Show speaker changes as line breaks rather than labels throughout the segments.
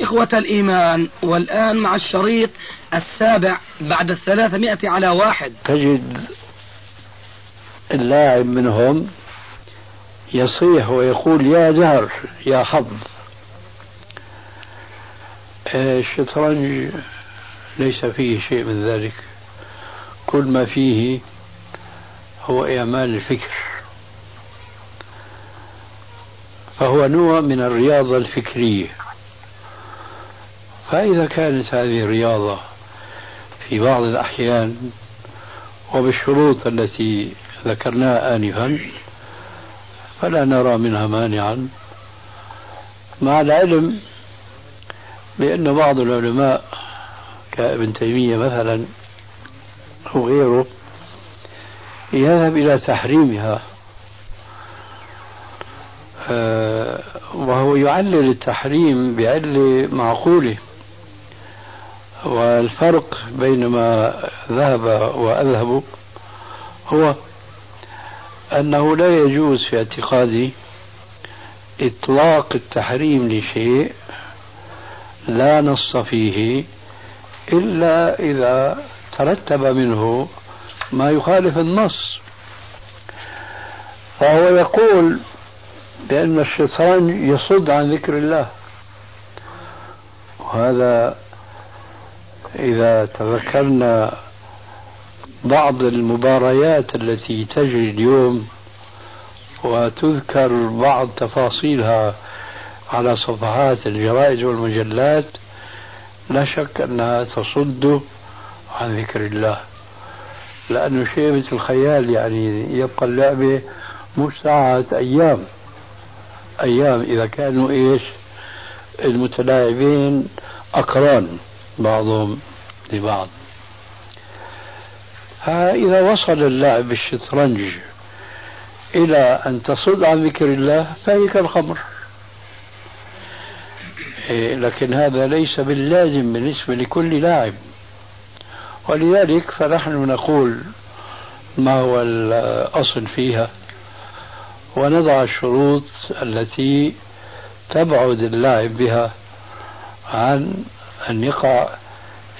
إخوة الإيمان والآن مع الشريط السابع بعد الثلاثمائة على واحد.
تجد اللاعب منهم يصيح ويقول يا زهر يا حظ. الشطرنج؟ ليس فيه شيء من ذلك. كل ما فيه هو إعمال الفكر. فهو نوع من الرياضة الفكرية. فإذا كانت هذه الرياضة في بعض الأحيان وبالشروط التي ذكرناها آنفا فلا نرى منها مانعا. مع العلم بأن بعض العلماء كابن تيمية مثلا أو غيره يذهب إلى تحريمها آه، وهو يعلل التحريم بعلة معقولة. والفرق بين ما ذهب وأذهب هو أنه لا يجوز في اعتقادي إطلاق التحريم لشيء لا نص فيه إلا إذا ترتب منه ما يخالف النص. فهو يقول بأن الشيطان يصد عن ذكر الله. وهذا إذا تذكرنا بعض المباريات التي تجري اليوم وتذكر بعض تفاصيلها على صفحات الجرائد والمجلات لا شك أنها تصد عن ذكر الله. لأنه شيء مثل الخيال يعني يبقى اللعبة مش ساعة أيام. أيام إذا كانوا إيش؟ المتلاعبين أقران. بعضهم لبعض. فإذا وصل اللعب بالشطرنج إلى أن تصد عن ذكر الله فهي كالخمر إيه، لكن هذا ليس باللازم بالنسبة لكل لاعب. ولذلك فنحن نقول ما هو الأصل فيها. ونضع الشروط التي تبعد اللاعب بها عن أن يقع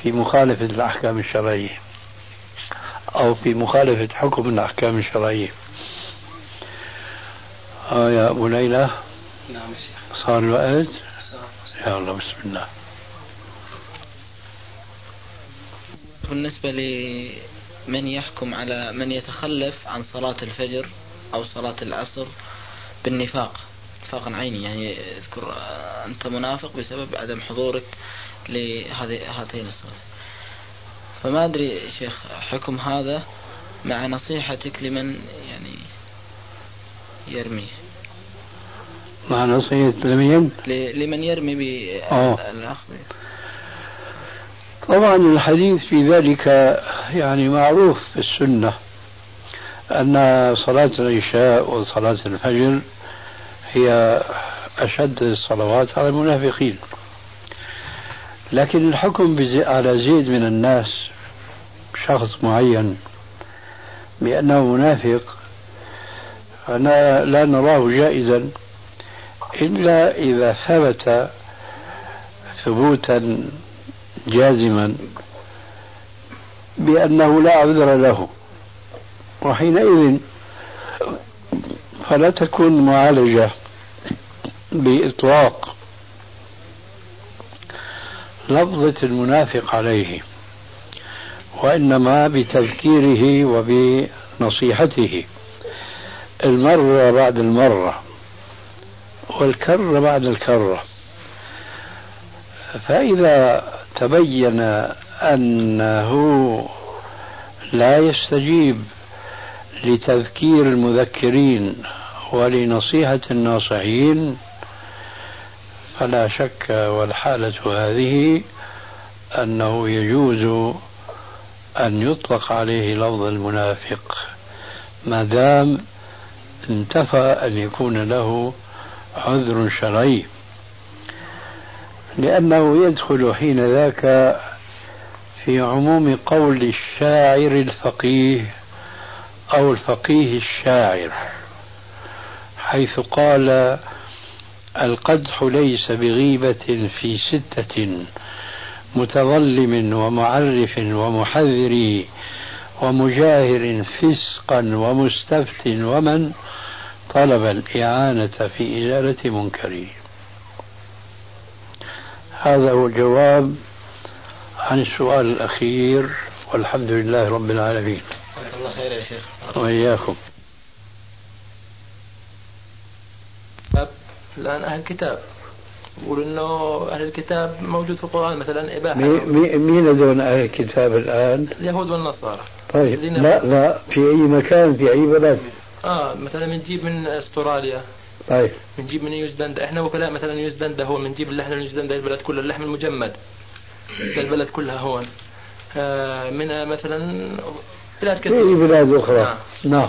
في مخالفة الأحكام الشرعية أو في مخالفة حكم الأحكام الشرعية. آه يا أبو ليلى. نعم صار الوقت؟ يا الله بسم الله.
بالنسبة لمن يحكم على من يتخلف عن صلاة الفجر أو صلاة العصر بالنفاق نفاقا عيني يعني اذكر أنت منافق بسبب عدم حضورك لهذه هاتين الصلاة فما أدري شيخ حكم هذا مع نصيحتك لمن يعني يرمي.
مع نصيحة لمن؟
لمن يرمي بالأخذ
طبعا الحديث في ذلك يعني معروف في السنة أن صلاة العشاء وصلاة الفجر هي أشد الصلوات على المنافقين. لكن الحكم على زيد من الناس شخص معين بأنه منافق أنا لا نراه جائزا إلا إذا ثبت ثبوتا جازما بأنه لا عذر له. وحينئذ فلا تكون معالجة بإطلاق لفظة المنافق عليه وإنما بتذكيره وبنصيحته. المرة بعد المرة والكرة بعد الكرة فإذا تبين أنه لا يستجيب لتذكير المذكرين ولنصيحة الناصحين فلا شك والحالة هذه أنه يجوز أن يطلق عليه لفظ المنافق ما دام انتفى أن يكون له عذر شرعي. لأنه يدخل حين ذاك في عموم قول الشاعر الفقيه أو الفقيه الشاعر حيث قال القدح ليس بغيبة في ستة متظلم ومعرف ومحذر ومجاهر فسقا ومستفت ومن طلب الإعانة في إزالة منكره هذا هو الجواب عن السؤال الأخير والحمد لله رب العالمين.
الله خير يا شيخ.
وإياكم.
الآن أهل الكتاب. يقول إنه أهل الكتاب موجود في القرآن مثلا إباحة.
مين هذول أهل الكتاب الآن؟
اليهود والنصارى.
طيب لا لا في أي مكان في أي بلد؟
آه مثلا بنجيب من أستراليا.
طيب.
بنجيب من نيوزيلندا إحنا وكلاء مثلا نيوزيلندا هو بنجيب اللحم نيوزيلندا البلد كلها اللحم المجمد. البلد كلها هون. آه من مثلا
بلاد كثيرة. في بلاد أخرى؟ نعم, نعم.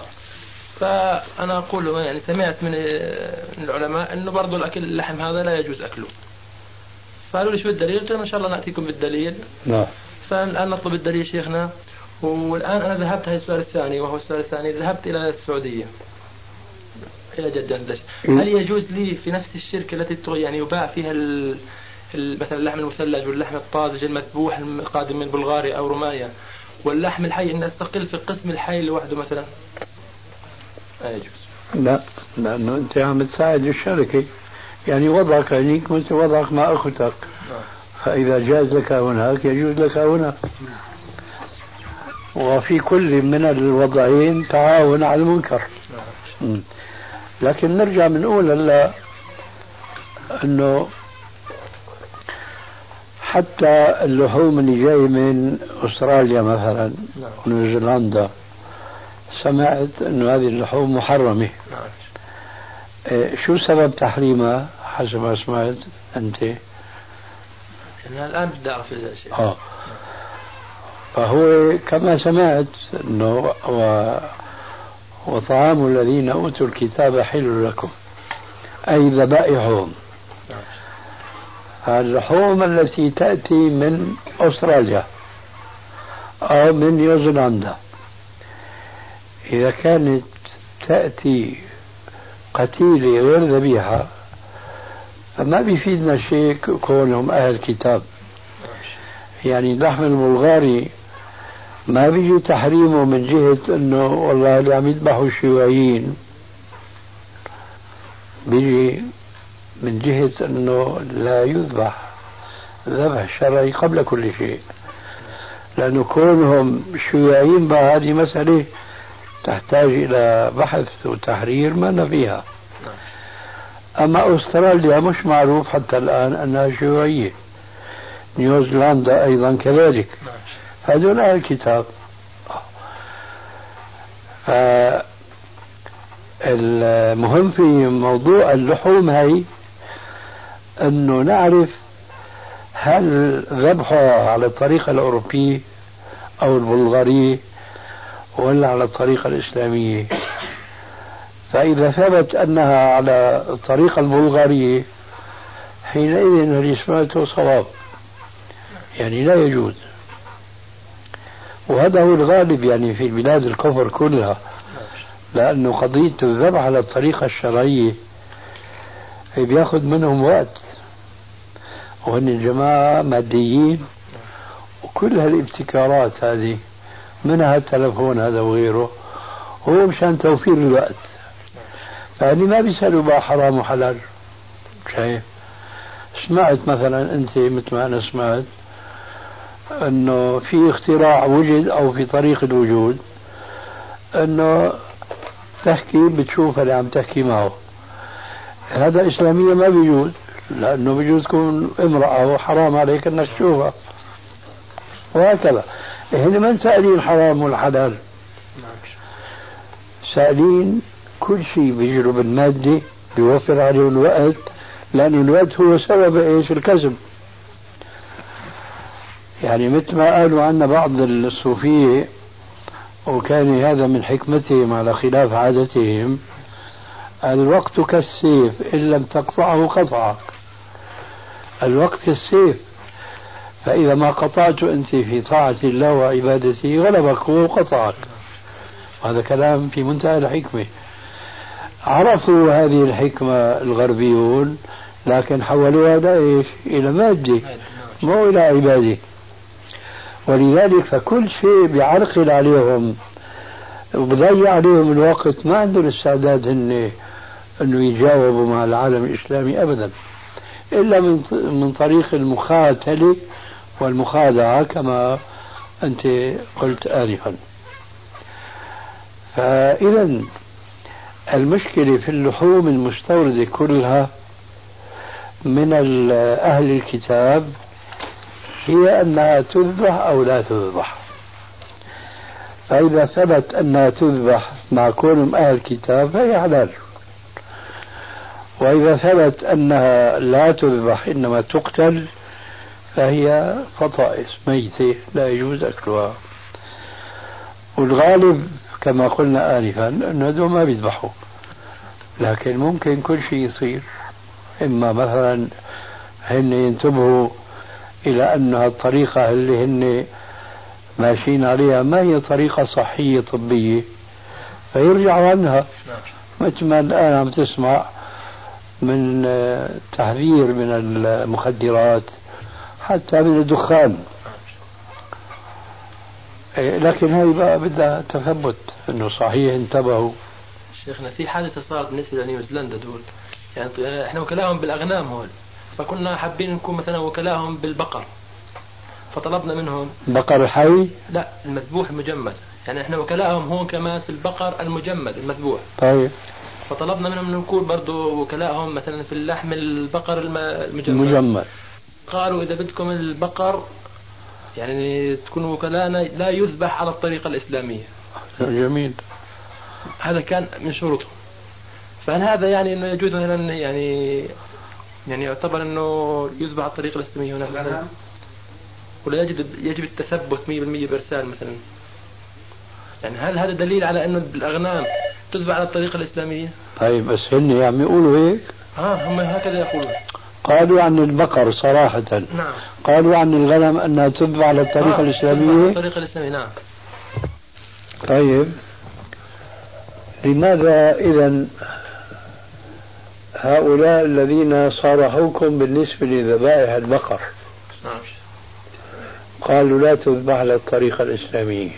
فأنا أقول يعني سمعت من العلماء أنه برضو الأكل اللحم هذا لا يجوز أكله. فقالوا لي شو الدليل؟ قلت لهم إن شاء الله نأتيكم بالدليل.
نعم.
فالآن نطلب الدليل شيخنا. والآن أنا ذهبت هذا السؤال الثاني وهو السؤال الثاني ذهبت إلى السعودية. إلى جدة هل يجوز لي في نفس الشركة التي يعني يباع فيها ال مثلا اللحم المثلج واللحم الطازج المذبوح القادم من بلغاريا أو رومانيا واللحم الحي أن أستقل في القسم الحي لوحده مثلا؟ لا يجوز
لا لأنه أنت عم تساعد الشركة. يعني وضعك هنيك مثل وضعك مع أختك. فإذا جاز لك هناك يجوز لك هناك وفي كل من الوضعين تعاون على المنكر. لكن نرجع بنقول هلا أنه حتى اللحوم اللي جاي من أستراليا مثلا نعم. سمعت انه هذه اللحوم محرمة. نعم. إيه شو سبب تحريمها حسب ما سمعت أنت؟
يعني الآن بدي أعرف
شيء. آه. فهو كما سمعت أنه و وطعام الذين أوتوا الكتاب حل لكم أي ذبائحهم. اللحوم التي تأتي من أستراليا أو من نيوزيلندا. إذا كانت تأتي قتيلة غير ذبيحة فما بيفيدنا شيء كونهم أهل كتاب. يعني اللحم البلغاري ما بيجي تحريمه من جهة إنه والله اللي عم يذبحوا الشيوعيين. بيجي من جهة إنه لا يذبح ذبح شرعي قبل كل شيء. لأنه كونهم شيوعيين بقى هذه مسألة تحتاج إلى بحث وتحرير ما فيها أما أستراليا مش معروف حتى الآن أنها شيوعية. نيوزيلندا أيضا كذلك. هذول أهل الكتاب. المهم في موضوع اللحوم هي أنه نعرف هل ذبحها على الطريقة الأوروبية أو البلغارية ولا على الطريقة الإسلامية. فإذا ثبت أنها على الطريقة البلغارية حينئذ سمعته صواب. يعني لا يجوز. وهذا هو الغالب يعني في بلاد الكفر كلها. لأنه قضية الذبح على الطريقة الشرعية بيأخذ منهم وقت. وهن الجماعة ماديين وكل هالابتكارات هذه منها التلفون هذا وغيره؟ هو مشان توفير الوقت. فهني ما بيسألوا بقى حرام وحلال. شايف؟ سمعت مثلا أنت مثل ما أنا سمعت إنه في اختراع وجد أو في طريق الوجود إنه تحكي بتشوف اللي عم تحكي معه. هذا اسلاميا ما بيجوز لأنه بيجوز تكون امرأة وحرام عليك إنك تشوفها. وهكذا. هنا ما سائلين الحرام والحلال. سائلين كل شيء بيجروا بالمادة بيوفر عليهم الوقت لأن الوقت هو سبب إيش؟ الكذب يعني مثل ما قالوا عنا بعض الصوفية وكان هذا من حكمتهم على خلاف عادتهم الوقت كالسيف إن لم تقطعه قطعك. الوقت كالسيف. فإذا ما قطعت أنت في طاعة الله وعبادته غلبك هو وقطعك هذا كلام في منتهى الحكمة. عرفوا هذه الحكمة الغربيون لكن حولوها إلى إيش؟ إلى مادة مو إلى عبادة. ولذلك فكل شيء بيعرقل عليهم وبضيع عليهم الوقت ما عندهم استعداد هن إنه يجاوبوا مع العالم الإسلامي ابدا. إلا من من طريق المخاتلة والمخادعة كما أنت قلت انفا. فاذا المشكلة في اللحوم المستوردة كلها من أهل الكتاب هي أنها تذبح أو لا تذبح. فإذا ثبت أنها تذبح مع كونهم أهل الكتاب فهي حلال. وإذا ثبت أنها لا تذبح إنما تقتل فهي فطائس ميتة لا يجوز أكلها. والغالب كما قلنا آنفا أنه هذول ما بيذبحوا لكن ممكن كل شيء يصير. إما مثلا هن ينتبهوا إلى أن الطريقة اللي هن ماشيين عليها ما هي طريقة صحية طبية. فيرجعوا عنها. مثل ما الآن عم تسمع من تحذير من المخدرات. حتى من الدخان. إيه، لكن هاي بقى بدها تثبت إنه صحيح انتبهوا.
شيخنا في حادثه صارت بالنسبة لنيوزيلندا دول. يعني إحنا وكلاهم بالأغنام هول فكنا حابين نكون مثلا وكلاهم بالبقر. فطلبنا منهم
بقر حي؟
لا المذبوح المجمد. يعني إحنا وكلاءهم هون كمان في البقر المجمد المذبوح.
طيب.
فطلبنا منهم نكون برضه وكلاءهم مثلا في اللحم البقر المجمد.
المجمد.
قالوا إذا بدكم البقر يعني تكونوا وكلاءنا لا يذبح على الطريقة الإسلامية.
جميل.
هذا كان من شروطهم فهل هذا يعني إنه يجوز مثلا يعني يعني يعتبر إنه يذبح على الطريقة الإسلامية هناك. ولا يجب يجب التثبت 100% بإرسال مثلا. يعني هل هذا دليل على إنه الأغنام تذبح على الطريقة الإسلامية؟
طيب بس هن عم يقولوا هيك؟
آه هم هكذا يقولون.
قالوا عن البقر صراحة.
نعم.
قالوا عن الغنم أنها تذبح على الطريقة آه الإسلامية. على
الطريقة الإسلامية نعم.
طيب. لماذا إذا هؤلاء الذين صارحوكم بالنسبة لذبائح البقر؟ نعم. قالوا لا تذبح على الطريقة الإسلامية.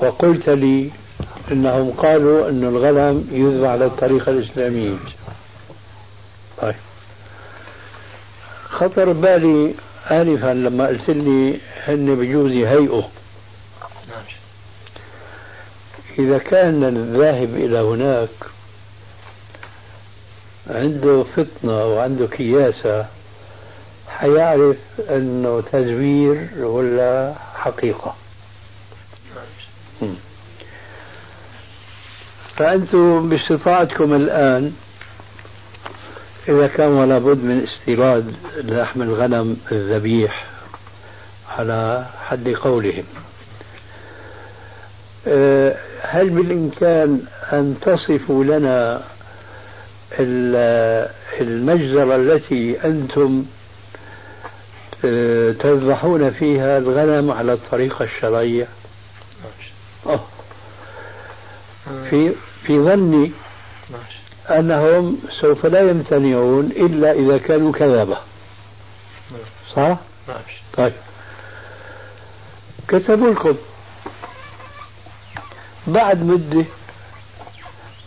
وقلت لي إنهم قالوا إن الغنم يذبح على الطريقة الإسلامية. طيب. خطر بالي انفا لما قلت لي هن بجوز يهيئوا. إذا كان الذاهب إلى هناك عنده فطنة وعنده كياسة حيعرف إنه تزوير ولا حقيقة. فأنتم باستطاعتكم الآن إذا كان ولا بد من استيراد لحم الغنم الذبيح على حد قولهم. أه، هل بالإمكان أن تصفوا لنا المجزرة التي أنتم أه، تذبحون فيها الغنم على الطريقة الشرعية؟ أوه. في في ظني أنهم سوف لا يمتنعون إلا إذا كانوا كذبة صح؟ طيب. كتبوا لكم. بعد مدة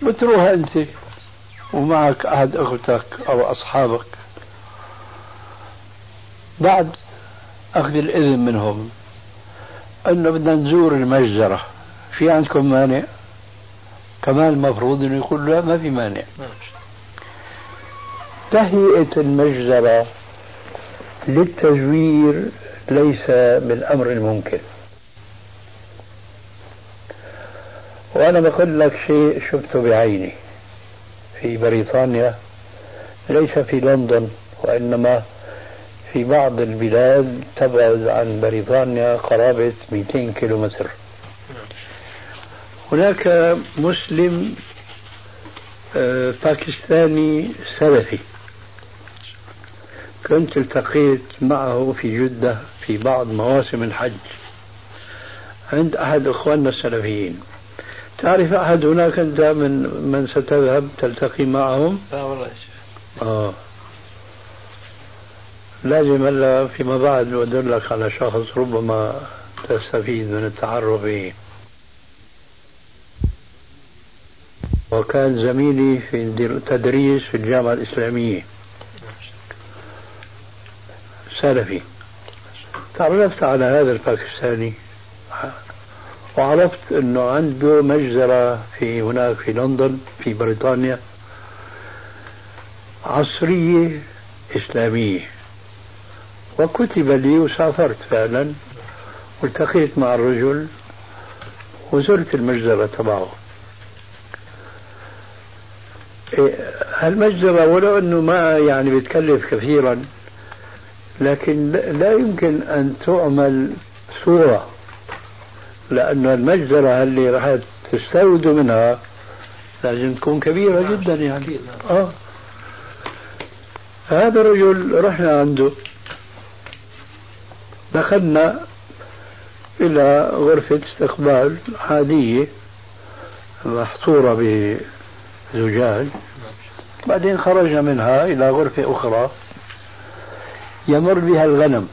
بتروح أنت ومعك أحد أختك أو أصحابك. بعد أخذ الإذن منهم. أنه بدنا نزور المجزرة. في عندكم مانع؟ كمان المفروض إنه يقول لا ما في مانع. تهيئة المجزرة للتزوير ليس بالأمر الممكن وأنا بقول لك شيء شفته بعيني. في بريطانيا ليس في لندن وإنما في بعض البلاد تبعد عن بريطانيا قرابة 200 كيلومتر. هناك مسلم آه، باكستاني سلفي. كنت التقيت معه في جدة في بعض مواسم الحج عند أحد إخواننا السلفيين. تعرف أحد هناك أنت من من ستذهب تلتقي معهم؟
لا والله يا شيخ.
آه. لازم هلا فيما بعد أدلك على شخص ربما تستفيد من التعرف به. وكان زميلي في التدريس في الجامعة الإسلامية. سلفي. تعرفت على هذا الباكستاني. وعرفت إنه عنده مجزرة في هناك في لندن في بريطانيا. عصرية إسلامية. وكتب لي وسافرت فعلا. والتقيت مع الرجل. وزرت المجزرة تبعه. هالمجزرة ولو أنه ما يعني بتكلف كثيرا لكن لا يمكن أن تعمل صورة لأن المجزرة اللي راح تستوردوا منها لازم تكون كبيرة. جدا يعني. آه هذا الرجل رحنا عنده دخلنا إلى غرفة استقبال عادية محصورة بزجاج بعدين خرجنا منها إلى غرفة أخرى يمر بها الغنم.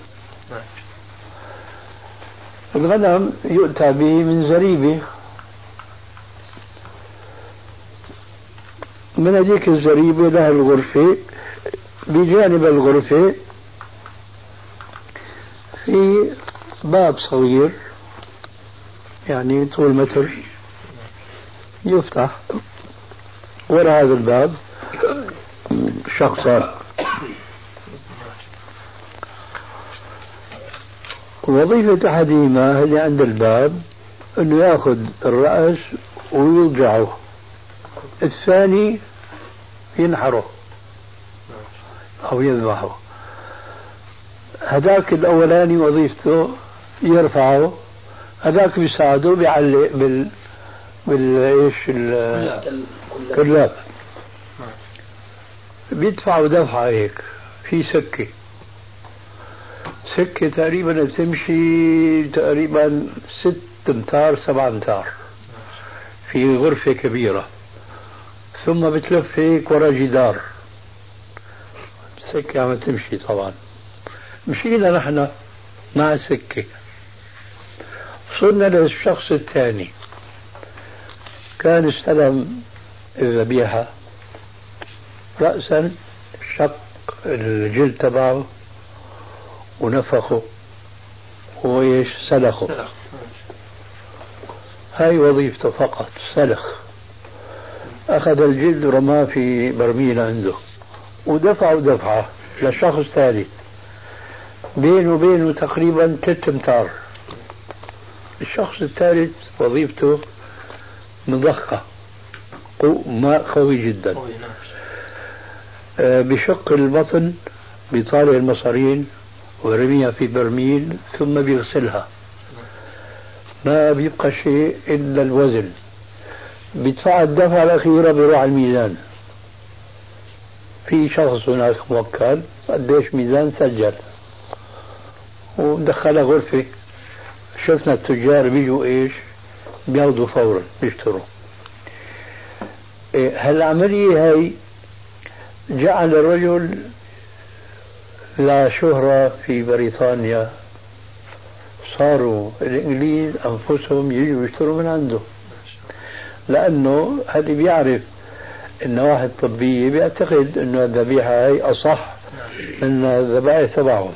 الغنم يؤتى به من زريبة. من هذيك الزريبة لها الغرفة بجانب الغرفة في باب صغير يعني طول متر يفتح. وراء هذا الباب؟ شخصان وظيفة أحدهما اللي عند الباب أنه يأخذ الرأس ويوجعه. الثاني ينحره أو يذبحه. هذاك الأولاني وظيفته يرفعه هذاك بيساعده بيعلق بال بالايش الكلاب بيدفعوا دفعة هيك في سكة. سكة تقريبا بتمشي تقريبا ست أمتار سبع أمتار. في غرفة كبيرة. ثم بتلف هيك ورا جدار. السكة عم تمشي طبعا. مشينا نحن مع السكة وصلنا للشخص الثاني. كان استلم الذبيحة رأسا شق الجلد تبعه ونفخه وإيش؟ سلخه. سلخ. هاي وظيفته فقط سلخ. أخذ الجلد ورماه في برميل عنده. ودفعه دفعة لشخص ثالث بينه وبينه تقريبا ثلاث أمتار. الشخص الثالث وظيفته مضخة. ماء قوي جدا. نعم. آه، بشق البطن بيطالع المصارين ورميها في برميل ثم بيغسلها. ما بيبقى شيء إلا الوزن. بيدفع الدفعة الأخيرة بيروح على الميزان. في شخص هناك موكل قديش ميزان سجل. ودخلها غرفة شفنا التجار بيجوا إيش؟ بياخذوا فورا بيشتروا. هالعملية هاي؟ جعل الرجل لا شهرة في بريطانيا. صاروا الإنجليز أنفسهم يجوا يشتروا من عنده. لأنه اللي بيعرف النواحي الطبية بيعتقد أنه الذبيحة هي أصح من الذبائح تبعهم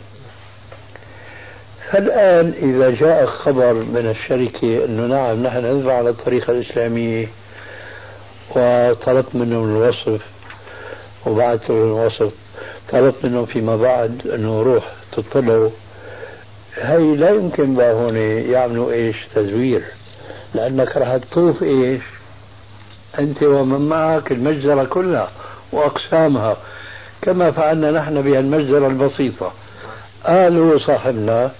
فالآن إذا جاء خبر من الشركة أنه نعم نحن ندفع على الطريقة الإسلامية. وطلبت منهم الوصف وبعثت لهم الوصف. طلبت منهم فيما بعد أنه روح تطلعوا هي لا يمكن بقى هون يعملوا إيش؟ تزوير. لأنك راح تطوف إيش؟ أنت ومن معك المجزرة كلها وأقسامها. كما فعلنا نحن بهالمجزرة البسيطة. قال هو صاحبنا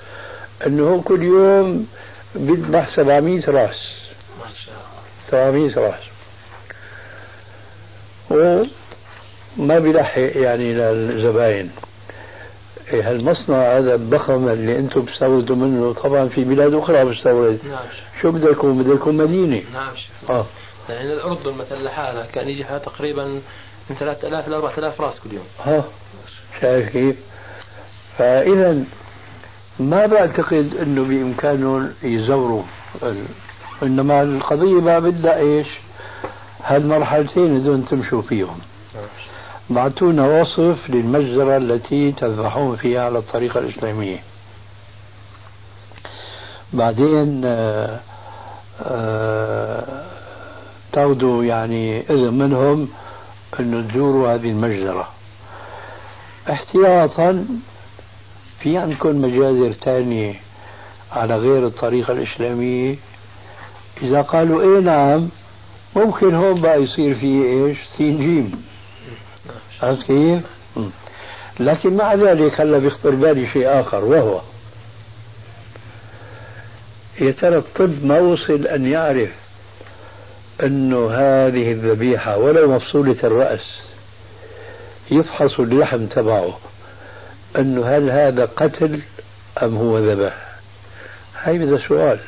أنه كل يوم بيذبح 700 راس.
ما شاء الله.
700 راس. وما بيلحق يعني للزباين إيه هالمصنع هذا الضخم اللي أنتم بتستوردوا منه؟ طبعا في بلاد أخرى بتستورد.
نعم
شو بدكم؟ بدكم مدينة.
نعم
آه.
يعني الأردن مثلا لحالها كان يجي تقريبا من 3000 ل 4000 راس كل يوم.
ها شايف كيف؟ فاذا ما بعتقد إنه بامكانهم يزوروا. إنما القضية ما بدها إيش؟ هالمرحلتين هذول تمشوا فيهم. بعثونا وصف للمجزرة التي تذبحون فيها على الطريقة الإسلامية. بعدين آه، آه، تاخذوا يعني إذن منهم أنه تزوروا هذه المجزرة. احتياطا في عندكم مجازر ثانية على غير الطريقة الإسلامية. إذا قالوا إيه نعم ممكن هون بقى يصير في إيش؟ سين جيم عرفت كيف؟ لكن مع ذلك هلا بيخطر بالي شيء آخر وهو يا ترى الطب ما وصل أن يعرف أنه هذه الذبيحة ولو مفصولة الرأس يفحص اللحم تبعه أنه هل هذا قتل أم هو ذبح؟ هاي بدها سؤال.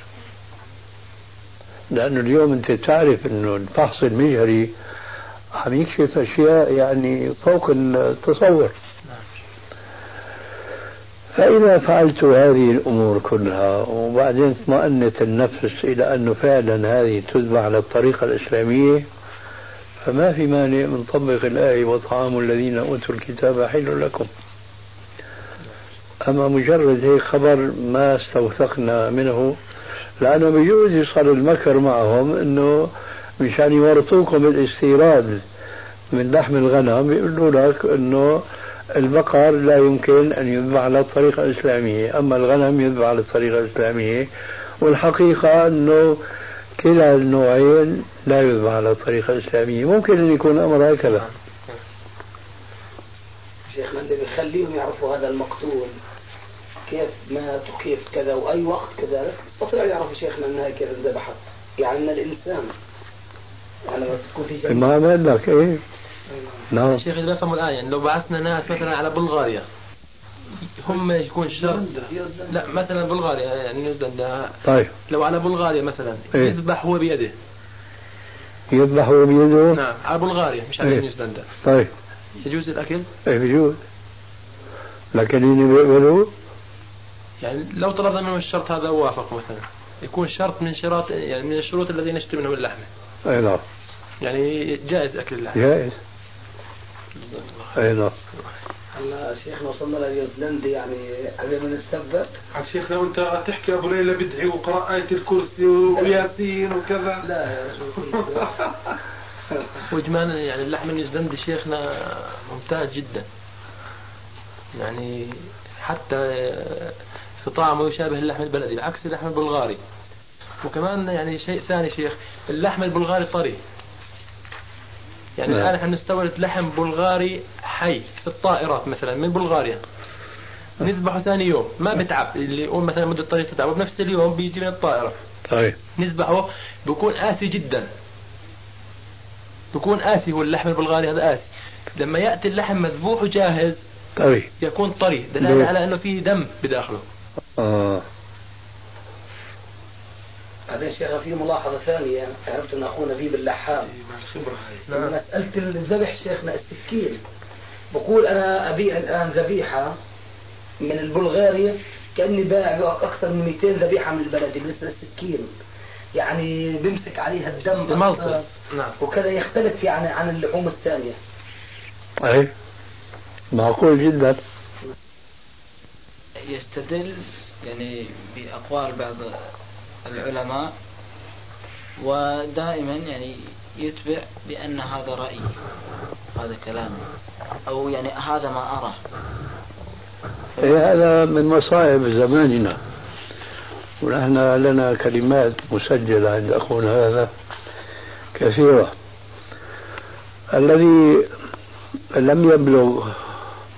لأنه اليوم أنت تعرف أنه الفحص المجهري عم يكشف أشياء يعني فوق التصور. فإذا فعلت هذه الأمور كلها وبعدين اطمأنت النفس إلى أنه فعلا هذه تذبح على الطريقة الإسلامية فما في مانع من طبق الآية وطعام الذين أوتوا الكتاب حل لكم. أما مجرد هيك خبر ما استوثقنا منه لأنه بيجوز يصل المكر معهم أنه مشان يورطوكم الاستيراد من لحم الغنم يقولوا لك أنه البقر لا يمكن أن يذبح على الطريقة الإسلامية أما الغنم يذبح على الطريقة الإسلامية والحقيقة أنه كلا النوعين لا يذبح على الطريقة الإسلامية ممكن أن يكون الأمر هكذا.
شيخنا اللي بيخليهم يعرفوا هذا المقتول؟ كيف مات وكيف كذا وأي وقت كذلك. يستطيع يعرف شيخنا أنها كيف انذبحت يعني أن الإنسان. يعني تكون في شيء
ما لك إيه نعم.
شيخ إذا بفهموا الآن يعني لو بعثنا ناس مثلا على بلغاريا هم يكون شرط لا مثلا بلغاريا يعني نيوزيلندا
طيب.
لو على بلغاريا مثلا
إيه.
يذبح هو بيده.
يذبح هو بيده؟
نعم على بلغاريا مش على
إيه.
نيوزيلندا.
طيب.
يجوز الأكل؟
إيه بيجوز لكن هن بيقبلوا
يعني لو طلبنا منهم الشرط هذا وافق مثلا. يكون شرط من شروط يعني من الشروط الذي نشتري منهم اللحمة
أي نعم.
يعني جائز أكل اللحمة.
جائز. أي نعم.
هلا شيخنا وصلنا لنيوزيلندا يعني قبل ما نتثبت
عاد شيخنا وانت تحكي أبو ليلى بدعي وقرأ آية الكرسي وياسين وكذا.
لا يا شيخ
وإجمالا يعني اللحم النيوزيلندي شيخنا ممتاز جدا. يعني حتى في طعمه يشابه اللحم البلدي بعكس اللحم البلغاري. وكمان يعني شيء ثاني شيخ اللحم البلغاري طري. يعني
نعم.
الآن إحنا نستورد لحم بلغاري حي في الطائرات مثلا من بلغاريا. نذبحه ثاني يوم ما بتعب اللي يقول مثلا مدة طريق تتعب وبنفس اليوم بيجي من الطائرة.
طيب
نذبحه بيكون قاسي جدا. بيكون قاسي هو اللحم البلغاري هذا قاسي لما يأتي اللحم مذبوح وجاهز
طيب
يكون طري. دلالة
ليه؟
على إنه فيه دم بداخله.
آه.
بعدين شيخنا في ملاحظة ثانية عرفت أن أخونا نبيب اللحام
مع الخبره هاي.
نعم. مسألة الذبح شيخنا السكين بقول أنا أبيع الآن ذبيحة من البلغاريا كأني بايع أكثر من 200 ذبيحة من البلد بالنسبة للسكين. يعني بيمسك عليها الدم
الملطس نعم.
وكذا يختلف يعني عن اللحوم الثانية.
أي معقول جدا.
يستدل يعني بأقوال بعض العلماء ودائما يعني يتبع بأن هذا رأيي هذا كلامي أو يعني هذا ما أرى.
إيه هذا من مصائب زماننا. ونحن لنا كلمات مسجلة عند أخونا هذا كثيرة. الذي لم يبلغ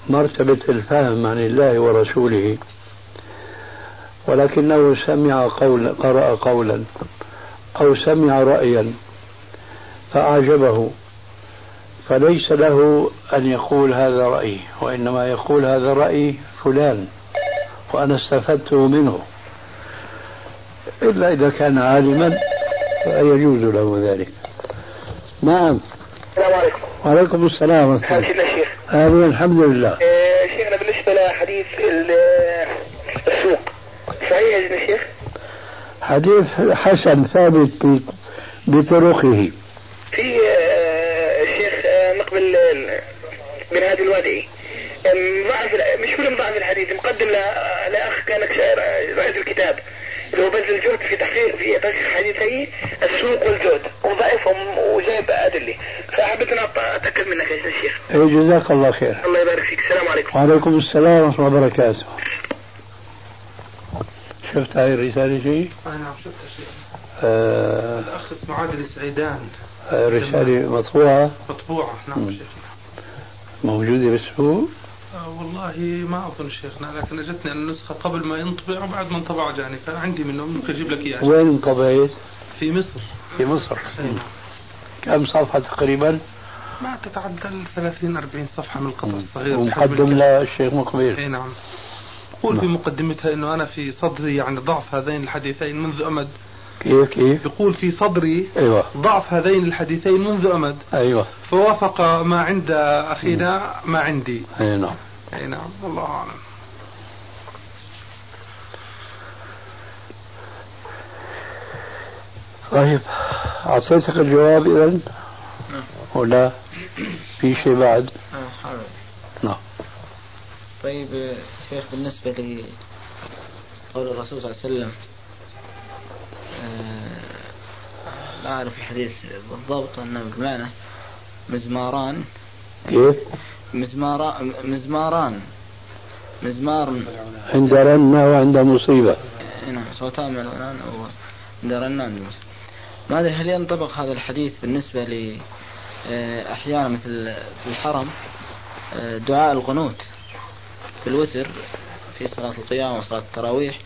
مرتبة الفهم عن الله ورسوله ولكنه سمع قولا قرأ قولا أو سمع رأيا فأعجبه فليس له أن يقول هذا رأيي وإنما يقول هذا رأي فلان وأنا استفدته منه. إلا إذا كان عالما فيجوز له ذلك. نعم.
السلام عليكم.
وعليكم السلام ورحمة الله.
الشيخ
آمين الحمد لله.
آه، شيخنا بالنسبة لحديث ال- السوق صحيح يا الشيخ؟
حديث حسن ثابت بطرقه.
في آه، الشيخ آه، مقبل ال- بن هادي الوادعي آم، ضعف ال- مش فيلم ضعف الحديث مقدم لأخ كان كش- رئيس الكتاب. هو بذل جهد في تحقيق في تحقيق حديثي السوق والزهد وضعفهم وجايب أدلة فحبيت أن أتأكد منك يا الشيخ
إيه، جزاك الله خير.
الله يبارك فيك. السلام عليكم.
وعليكم السلام ورحمة الله وبركاته. شفت هاي الرسالة شيء؟
أنا نعم شفتها شيخ
آه.
الأخ اسمه عادل السعيدان.
آه، رسالة مطبوعة؟
مطبوعة. نعم. شيخنا.
موجودة بالسوق
آه والله ما أظن شيخنا لكن أجتني النسخة قبل ما ينطبع وبعد ما انطبع جاني فعندي منه ممكن أجيب لك إياه
وين انطبعت؟
في مصر.
في مصر.
نعم
كم صفحة تقريبا؟
ما تتعدى ال 30 40 صفحة من القطع الصغير
ومقدم للشيخ مقبل
اي نعم. يقول في مقدمتها إنه أنا في صدري يعني ضعف هذين الحديثين منذ أمد.
كيف كيف؟
يقول في صدري
أيوه.
ضعف هذين الحديثين منذ أمد.
أيوه.
فوافق ما عند أخينا ما عندي.
أي نعم.
أي نعم والله أعلم.
طيب أعطيتك الجواب اذا؟ ولا في شيء بعد؟
آه، حاضر.
نعم.
طيب شيخ بالنسبة لقول الرسول صلى الله عليه وسلم لا أعرف الحديث بالضبط أنه بمعنى مزماران.
كيف؟
مزماران مزماران. مزمار.
عند رنة وعند مصيبة.
نعم صوتان الأذان أو عند المسلم ما أدري هل ينطبق هذا الحديث بالنسبة ل آه، أحيانا مثل في الحرم آه، دعاء القنوت في الوتر في صلاة القيام وصلاة التراويح؟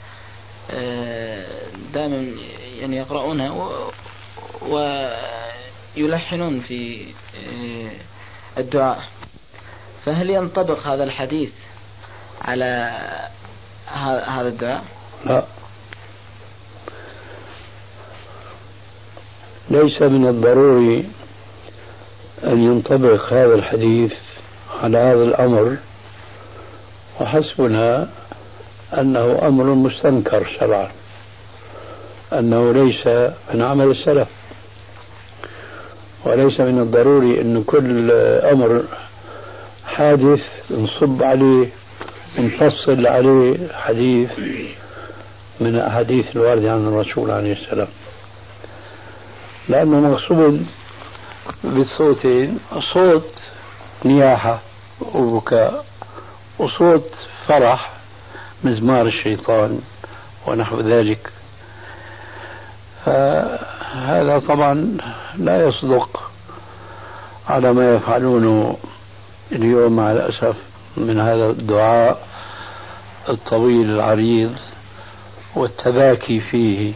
دائما يعني يقرؤونها ويلحنون في آه، الدعاء فهل ينطبق هذا الحديث على هذا الدعاء؟
لا ليس من الضروري أن ينطبق هذا الحديث على هذا الأمر وحسبنا أنه أمر مستنكر شرعا أنه ليس من عمل السلف وليس من الضروري أن كل أمر حادث نصب عليه نفصل عليه حديث من الأحاديث الواردة عن الرسول عليه السلام. لأنه مقصود بالصوتين صوت نياحة وبكاء وصوت فرح مزمار الشيطان ونحو ذلك. فهذا طبعا لا يصدق على ما يفعلونه اليوم مع الأسف من هذا الدعاء الطويل العريض والتباكي فيه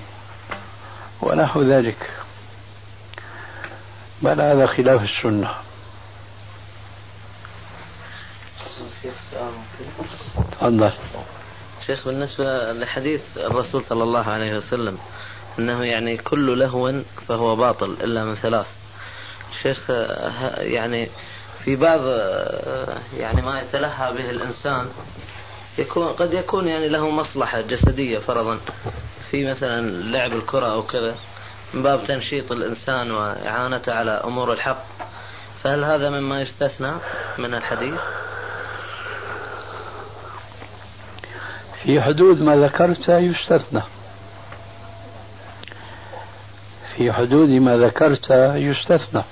ونحو ذلك. بل هذا خلاف السنة. تفضل.
شيخ بالنسبة لحديث الرسول صلى الله عليه وسلم أنه يعني كل لهو فهو باطل إلا من ثلاث. شيخ يعني في بعض يعني ما يتلهى به الإنسان يكون قد يكون يعني له مصلحة جسدية فرضا. في مثلا لعب الكرة أو كذا من باب تنشيط الإنسان وإعانته على أمور الحق. فهل هذا مما يستثنى من الحديث؟
في حدود ما ذكرت يستثنى في حدود ما ذكرت يستثنى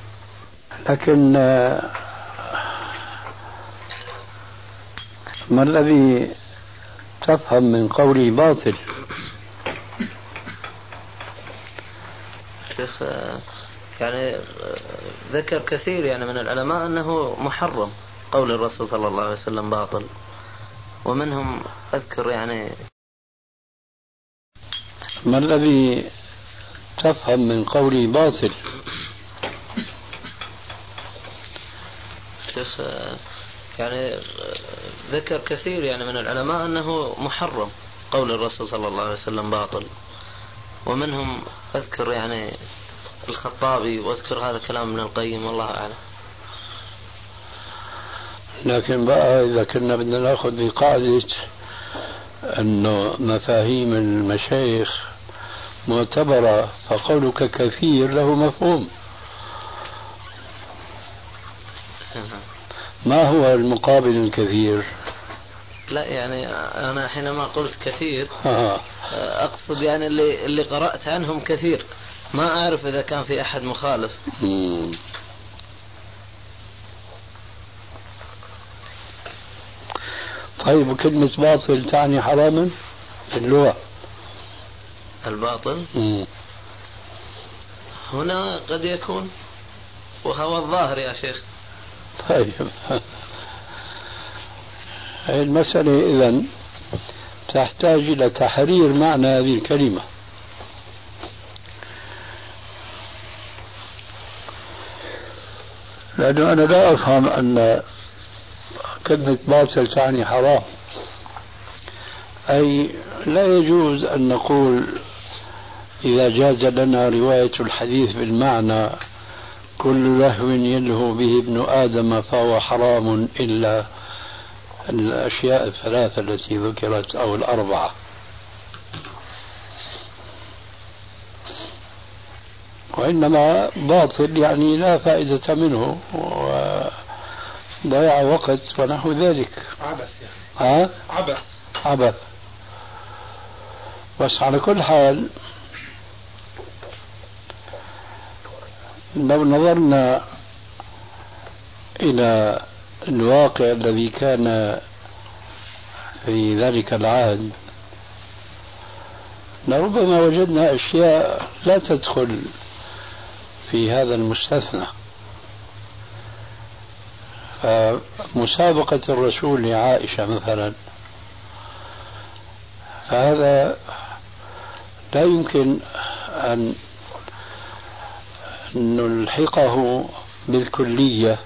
لكن آه، ما الذي تفهم من قولي باطل؟
شيخ آه، يعني آه، ذكر كثير يعني من العلماء أنه محرم قول الرسول صلى الله عليه وسلم باطل. ومنهم أذكر يعني
ما الذي تفهم من قولي باطل
شيخ يعني ذكر كثير يعني من العلماء أنه محرم قول الرسول صلى الله عليه وسلم باطل ومنهم أذكر يعني الخطابي وأذكر هذا كلام ابن القيم والله أعلم.
لكن بقى إذا كنا بدنا نأخذ بقاعدة إنه مفاهيم المشايخ معتبرة فقولك كثير له مفهوم. ما هو المقابل الكثير؟
لا يعني أنا حينما قلت كثير آه. أقصد يعني اللي اللي قرأت عنهم كثير ما أعرف إذا كان في أحد مخالف
طيب كلمة باطل تعني حراما في اللغة.
الباطل؟ مم. هنا قد يكون وهو الظاهر يا شيخ.
طيب. المسألة إذا تحتاج إلى تحرير معنى هذه الكلمة. لأنه أنا لا أفهم أن كلمة باطل تعني حرام. أي لا يجوز أن نقول إذا جاز لنا رواية الحديث بالمعنى كل لهو يلهو به ابن آدم فهو حرام إلا الأشياء الثلاثة التي ذكرت أو الأربعة. وإنما باطل يعني لا فائدة منه وضيع وقت ونحو ذلك.
عبث يعني. ها؟ عبث.
عبث. بس على كل حال لو نظرنا إلى الواقع الذي كان في ذلك العهد لربما وجدنا أشياء لا تدخل في هذا المستثنى. فمسابقة الرسول لعائشة مثلا فهذا لا يمكن أن نلحقه بالكلية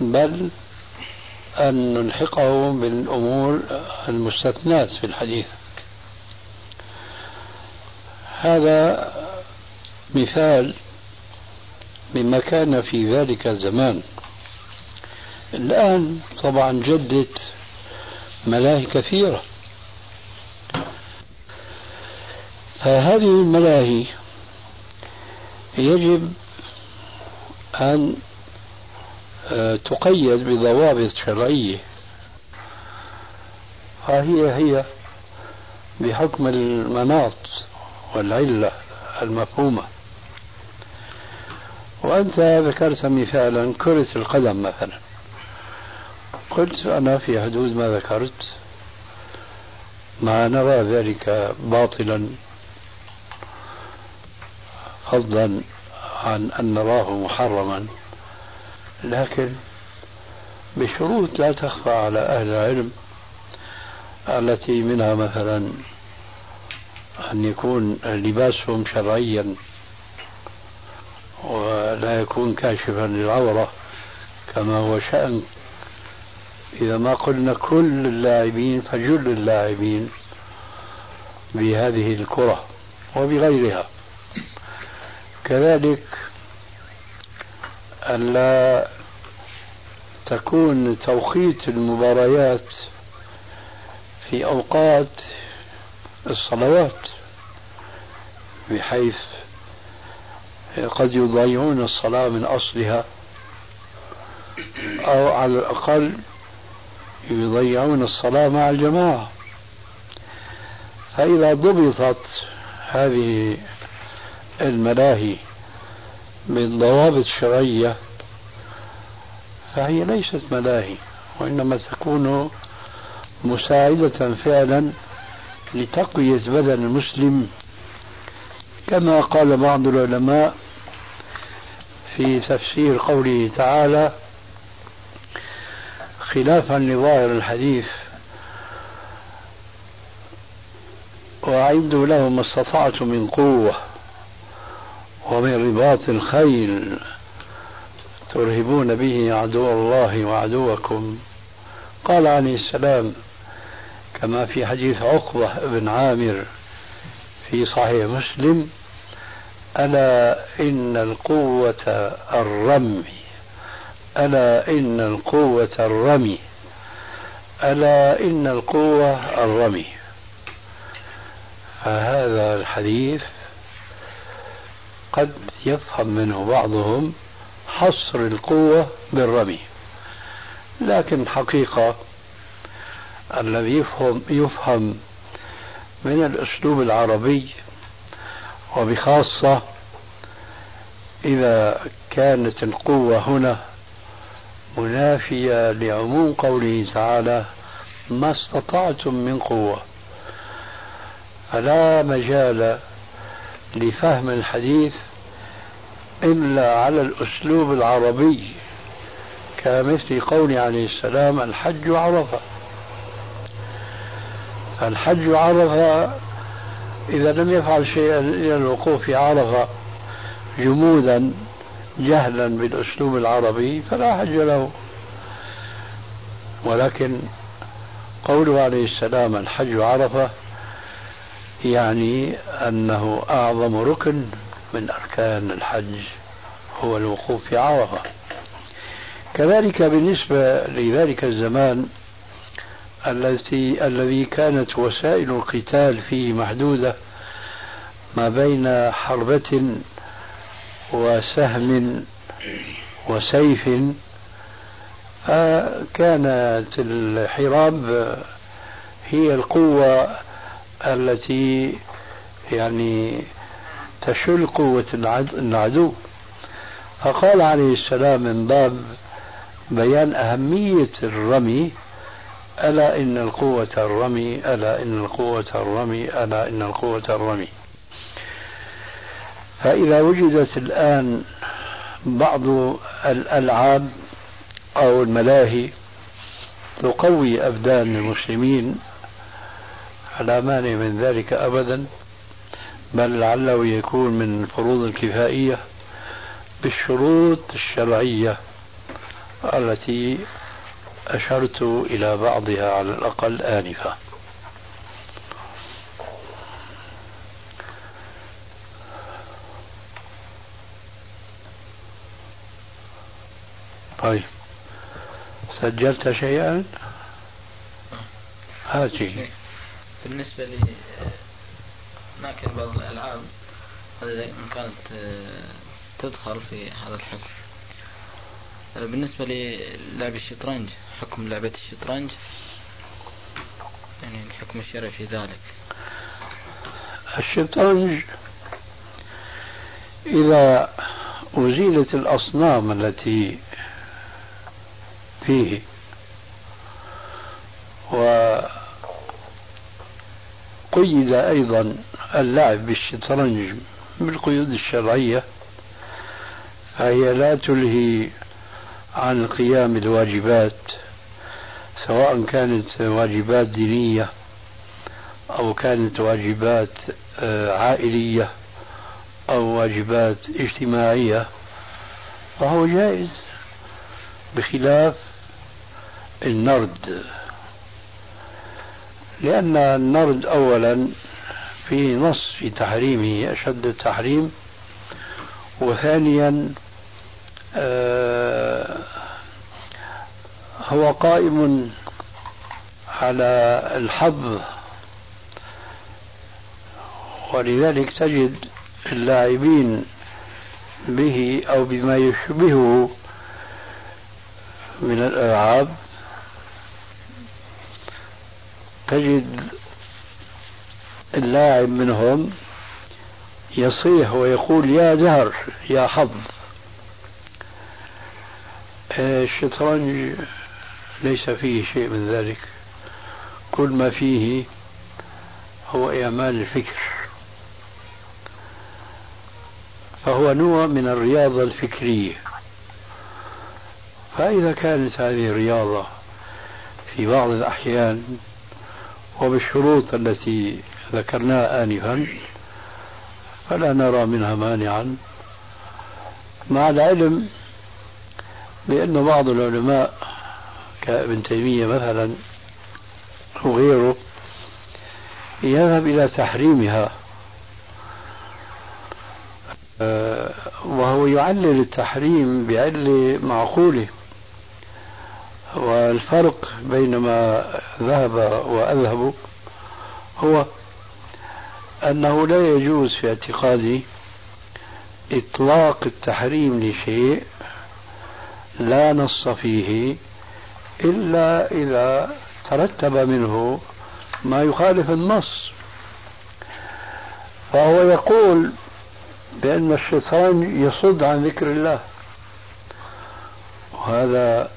بل أن نلحقه بالأمور المستثنات في الحديث. هذا مثال مما كان في ذلك الزمان. الآن طبعا جدت ملاهي كثيرة. فهذه الملاهي يجب أن آه، تقيد بضوابط شرعية. فهي هي بحكم المناط والعلة المفهومة. وأنت ذكرت مثالا كرة القدم مثلا. قلت أنا في حدود ما ذكرت ما نرى ذلك باطلا فضلا عن أن نراه محرما. لكن بشروط لا تخفى على أهل العلم التي منها مثلا أن يكون لباسهم شرعيا ولا يكون كاشفا للعورة كما هو شأن إذا ما قلنا كل اللاعبين فجل اللاعبين بهذه الكرة وبغيرها. كذلك ألا تكون توقيت المباريات في أوقات الصلوات بحيث قد يضيعون الصلاة من أصلها أو على الأقل يضيعون الصلاة مع الجماعة. فإذا ضبطت هذه الملاهي بالضوابط الشرعية فهي ليست ملاهي وإنما تكون مساعدة فعلا لتقوية بدن المسلم. كما قال بعض العلماء في تفسير قوله تعالى خلافا لظاهر الحديث وأعدوا له ما استطعتم من قوة ومن رباط الخيل ترهبون به عدو الله وعدوكم. قال عليه السلام كما في حديث عقبة بن عامر في صحيح مسلم ألا إن القوة الرمي ألا إن القوة الرمي. ألا إن القوة الرمي. فهذا الحديث قد يفهم منه بعضهم حصر القوة بالرمي. لكن حقيقة الذي يفهم يفهم من الأسلوب العربي وبخاصة إذا كانت القوة هنا منافية لعموم قوله تعالى ما استطعتم من قوة. فلا مجال لفهم الحديث إلا على الأسلوب العربي كمثل قول عليه السلام الحج عرفة. الحج عرفة إذا لم يفعل شيئا إلى الوقوف عرفة جمودا جهلا بالأسلوب العربي فلا حج له. ولكن قوله عليه السلام الحج عرفة يعني أنه أعظم ركن من أركان الحج هو الوقوف في عرفة. كذلك بالنسبة لذلك الزمان التي الذي كانت وسائل القتال فيه محدودة ما بين حربة وسهم وسيف فكانت الحراب هي القوة التي يعني تشل قوة العدو فقال عليه السلام من باب بيان أهمية الرمي ألا إن القوة الرمي ألا إن القوة الرمي ألا إن القوة الرمي. فإذا وجدت الآن بعض الألعاب أو الملاهي تقوي أبدان المسلمين فلا مانع من ذلك أبدا بل لعله يكون من الفروض الكفائية بالشروط الشرعية التي أشرت إلى بعضها على الأقل آنفا. طيب. سجلت شيئا؟ هاتي.
بالنسبة لي ما كان بعض الألعاب إن كانت آه، تدخل في هذا الحكم. آه، بالنسبة للعب الشطرنج حكم لعبة الشطرنج يعني الحكم الشرعي في ذلك.
الشطرنج إذا أزيلت الأصنام التي فيه. وقيد أيضا اللعب بالشطرنج بالقيود الشرعية فهي لا تلهي عن القيام بالواجبات سواء كانت واجبات دينية أو كانت واجبات آه، عائلية أو واجبات اجتماعية فهو جائز بخلاف النرد. لأن النرد أولا في نص في تحريمه أشد التحريم وثانيا آه هو قائم على الحظ. ولذلك تجد اللاعبين به أو بما يشبهه من الألعاب تجد اللاعب منهم يصيح ويقول يا زهر يا حظ. الشطرنج ليس فيه شيء من ذلك. كل ما فيه هو إعمال الفكر. فهو نوع من الرياضة الفكرية. فإذا كانت هذه الرياضة في بعض الأحيان وبالشروط التي ذكرناها آنفا فلا نرى منها مانعا. مع العلم بأن بعض العلماء كابن تيمية مثلا وغيره يذهب إلى تحريمها آه، وهو يعلل التحريم بعلة معقولة. والفرق بين ما ذهب وأذهب هو أنه لا يجوز في اعتقادي إطلاق التحريم لشيء لا نص فيه إلا إذا ترتب منه ما يخالف النص. فهو يقول بأن الشيطان يصد عن ذكر الله وهذا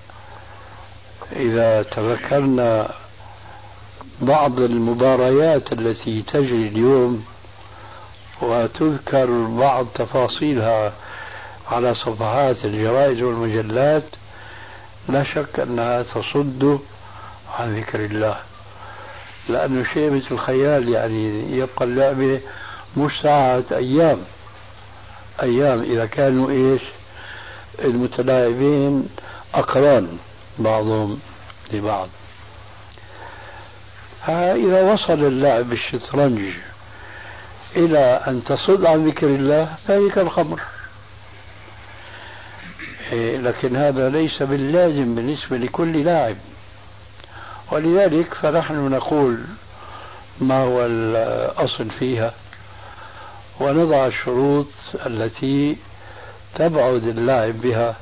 إذا تذكرنا بعض المباريات التي تجري اليوم وتذكر بعض تفاصيلها على صفحات الجرائد والمجلات لا شك أنها تصد عن ذكر الله. لأنه شيء مثل الخيال يعني يبقى اللعبة مش ساعات أيام. أيام إذا كانوا إيش؟ المتلاعبين أقران. بعضهم لبعض. فإذا وصل اللعب بالشطرنج إلى أن تصد عن ذكر الله فهي كالخمر إيه، لكن هذا ليس باللازم بالنسبة لكل لاعب. ولذلك فنحن نقول ما هو الأصل فيها؟ ونضع الشروط التي تبعد اللاعب بها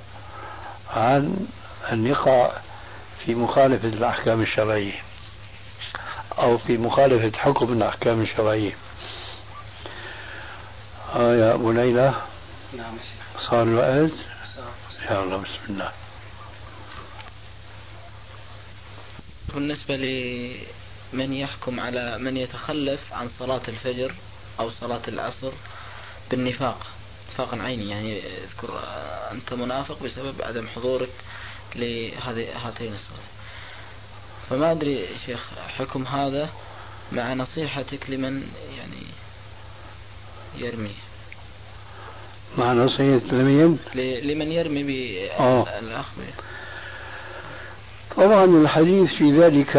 عن أن يقع في مخالفة الأحكام الشرعية أو في مخالفة حكم الأحكام الشرعية. آه يا أبو ليلى. نعم صار الوقت؟ يا الله بسم الله.
بالنسبة لمن يحكم على من يتخلف عن صلاة الفجر أو صلاة العصر بالنفاق نفاقا عيني يعني أذكر أنت منافق بسبب عدم حضورك لهذه هاتين الصلاة فما أدري شيخ حكم هذا مع نصيحتك لمن يعني يرمي.
مع نصيحة لمن
لمن يرمي بالأخ
طبعا الحديث في ذلك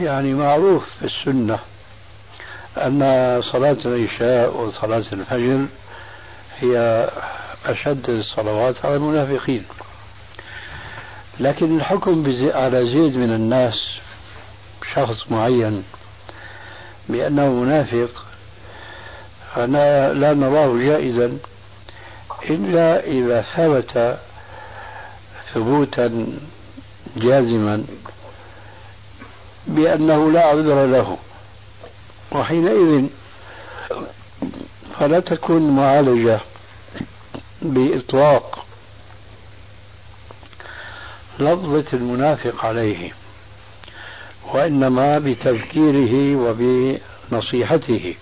يعني معروف في السنة أن صلاة العشاء وصلاة الفجر هي أشد الصلوات على المنافقين. لكن الحكم على زيد من الناس شخص معين بأنه منافق أنا لا نراه جائزا إلا إذا ثبت ثبوتا جازما بأنه لا عذر له. وحينئذ فلا تكون معالجة بإطلاق لفظة المنافق عليه وإنما بتذكيره وبنصيحته.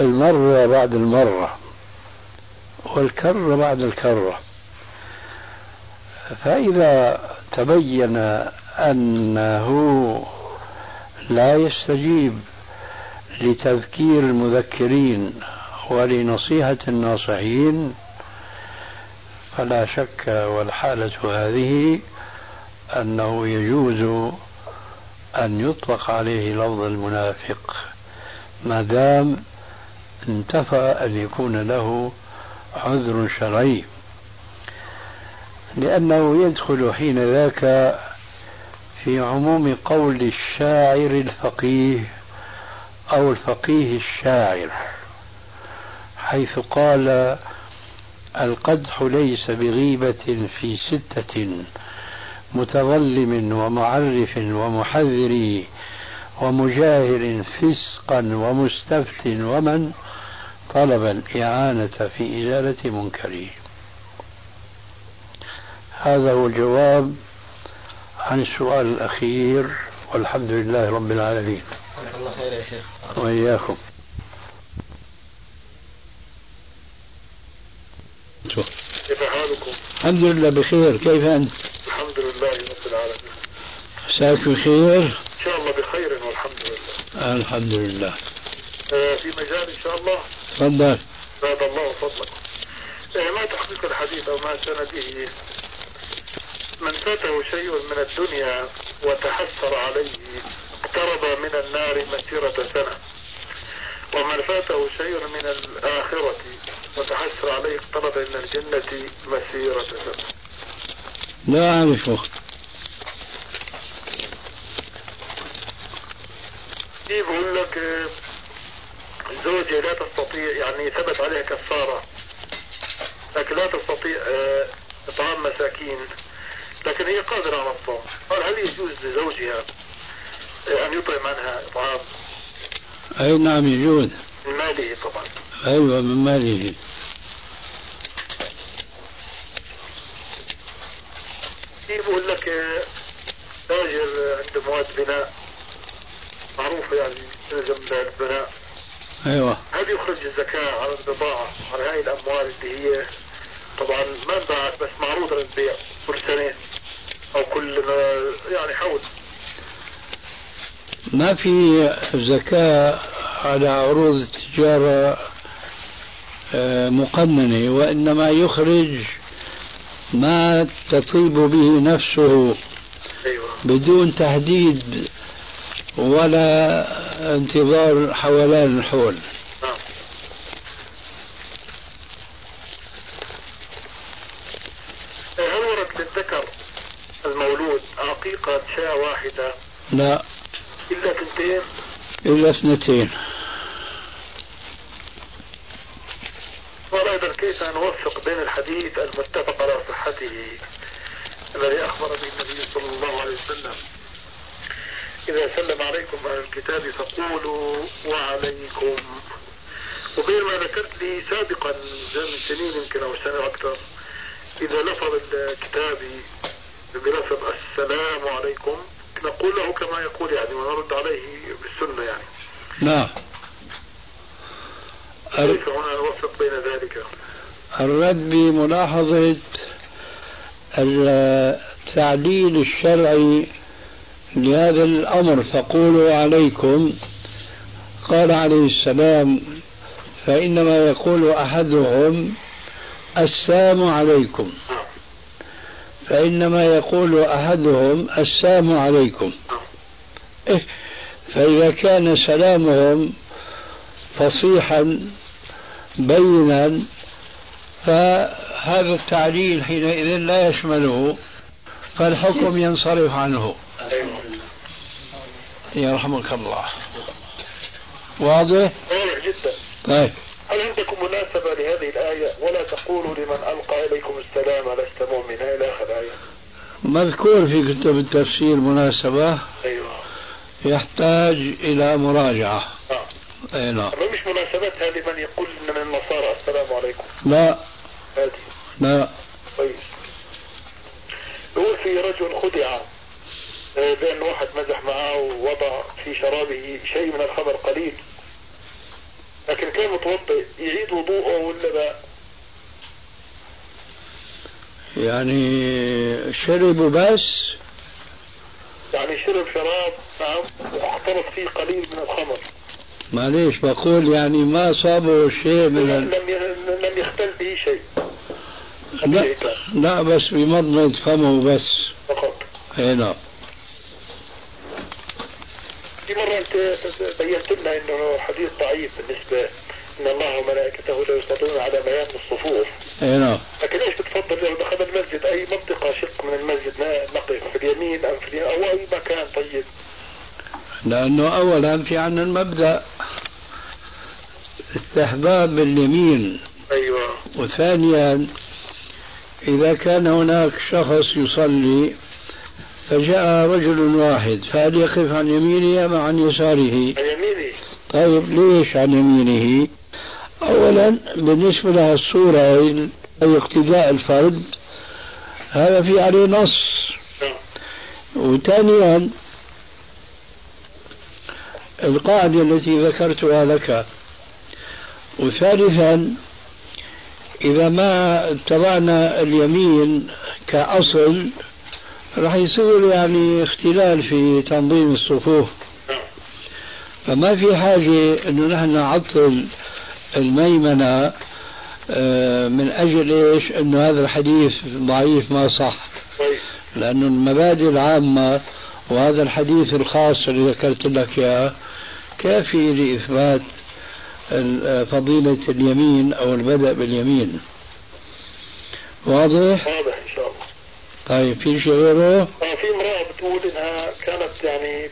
المرة بعد المرة والكرة بعد الكرة فإذا تبين أنه لا يستجيب لتذكير المذكرين ولنصيحة الناصحين فلا شك والحالة هذه أنه يجوز أن يطلق عليه لفظ المنافق ما دام انتفى أن يكون له عذر شرعي. لأنه يدخل حين ذاك في عموم قول الشاعر الفقيه أو الفقيه الشاعر حيث قال القدح ليس بغيبة في ستة متظلم ومعرف ومحذر ومجاهر فسقا ومستفت ومن طلب الإعانة في إزالة منكره. هذا هو الجواب عن السؤال الأخير والحمد لله رب العالمين.
الله خير يا شيخ.
وإياكم.
كيف حالكم؟
الحمد لله بخير. كيف أنت؟
الحمد لله رب العالمين.
مساك بخير؟
إن شاء الله بخير والحمد لله.
الحمد لله.
آه، في مجال إن شاء الله.
تفضل.
زاد الله فضلك. آه، ما تحقيق الحديث أو ما به من فاته شيء من الدنيا وتحسر عليه اقترب من النار مسيرة سنة. ومن فاته شيء من الآخرة وتحسر عليه اقترب من الجنة مسيرة سنة
لا أعرفه
في بقول لك آه، زوجة لا تستطيع يعني ثبت عليها كفارة لكن لا تستطيع آه، إطعام مساكين لكن هي قادرة على الصوم. قال هل يجوز لزوجها آه، أن يطعم عنها إطعام؟
أي نعم يجوز.
ماله طبعا.
أيوة من ماله
في بقول لك آه، تاجر عند مواد بناء. معروفة يعني جنب البناء
أيوة.
هل يخرج الزكاة على البضاعة على هاي الأموال اللي هي؟ طبعا ما انباعت بس معروضة للبيع كل سنة أو كل يعني حول.
ما في زكاة على عروض التجارة مقننة وإنما يخرج ما تطيب به نفسه
أيوة.
بدون تهديد ولا انتظار حولان الحول.
نعم. هل ورد للذكر المولود عقيقة شاة واحدة؟
لا.
إلا تنتين
إلا اثنتين.
وأيضا كيف نوفق بين الحديث المتفق على صحته الذي أخبر به النبي صلى الله عليه وسلم؟ إذا سلم عليكم أهل الكتاب فقولوا وعليكم. وبين ما ذكرت لي سابقا من سنين يمكن أو سنة أكثر إذا لفظ الكتاب بلفظ السلام عليكم نقول له كما يقول يعني ونرد عليه بالسنة يعني.
نعم.
كيف هنا بين ذلك.
الرد بملاحظة التعديل الشرعي لهذا الأمر. فقولوا عليكم قال عليه السلام فإنما يقول أحدهم السلام عليكم. فإنما يقول أحدهم السلام عليكم. إيه فإذا كان سلامهم فصيحا بينا فهذا التعليل حينئذ لا يشمله فالحكم ينصرف عنه. يرحمك الله. واضح؟
واضح جدا.
طيب.
هل عندكم مناسبة لهذه الآية؟ ولا تقولوا لمن ألقى إليكم السلام لست مؤمنا؟ إلى آخر الآية.
مذكور في كتب التفسير مناسبة.
أيوه.
يحتاج إلى مراجعة.
آه.
أي نعم
مش مناسبتها لمن يقول إن من النصارى. السلام عليكم.
لا.
هذه.
لا.
طيب. يقول في رجل خدع آه، بأن واحد مزح معه ووضع في شرابه شيء من الخمر قليل. لكن كان متوضئ يعيد وضوءه ولا لا؟
يعني شربوا بس.
يعني شرب شراب نعم واحترق فيه قليل من الخمر.
معليش بقول يعني ما صابه شيء من.
لم لم يختل به شيء.
لا, لا بس بمضمض فمه بس.
فقط.
أي نعم.
في مرة أنت بينت لنا أنه حديث ضعيف بالنسبة أن الله وملائكته لا يصلون على ميامن الصفوف.
أي نعم.
لكن ليش بتفضل لو دخل المسجد؟ أي منطقة شق من المسجد؟ نقف في اليمين أم في اليمين؟ أو أي مكان طيب؟
لأنه أولا في عنا المبدأ. استحباب اليمين
أيوة.
وثانيا إذا كان هناك شخص يصلي فجاء رجل واحد فهل يقف عن يمينه أم عن يساره؟
عن يميني
طيب ليش عن يمينه؟ أولا بالنسبة لها الصورة أي اقتداء الفرد هذا في عليه نص.
نعم.
وثانيا القاعدة التي ذكرتها لك وثالثا إذا ما اتبعنا اليمين كأصل راح يصير يعني اختلال في تنظيم الصفوف. فما في حاجة أنه نحن نعطل الميمنة آه، من أجل إيش؟ أنه هذا الحديث ضعيف ما صح. لأن المبادئ العامة وهذا الحديث الخاص اللي ذكرت لك إياه كافي لإثبات فضيلة اليمين أو البدء باليمين. واضح؟
واضح إن شاء الله.
طيب في شيء غيره؟
آه في امرأة بتقول إنها كانت يعني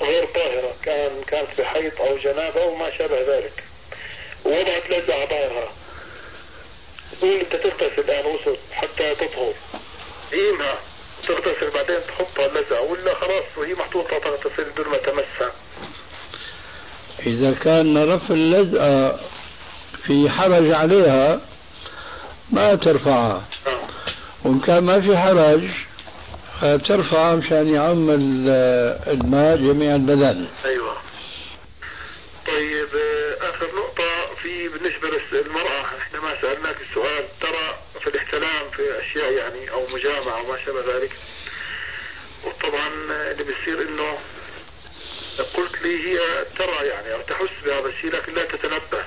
غير طاهرة كان كانت بحيض أو جنابة أو ما شابه ذلك. ووضعت لزة على ظهرها تقول أنت تغتسل غسل حتى تطهر. قيمها تغتسل بعدين تحطها اللزة ولا خلاص وهي محطوطة تغتسل بدون ما تمسها.
إذا كان رفع اللزقة في حرج عليها ما ترفعها. وإن كان ما في حرج ترفع مشان يعم ال- الماء جميع البدن
أيوه طيب آخر نقطة في بالنسبة للمرأة إحنا ما سألناك السؤال ترى في الاحتلام في أشياء يعني أو مجامعة وما شابه ذلك وطبعا اللي بيصير إنه قلت لي هي ترى يعني أو تحس بهذا الشيء لكن لا تتنبه.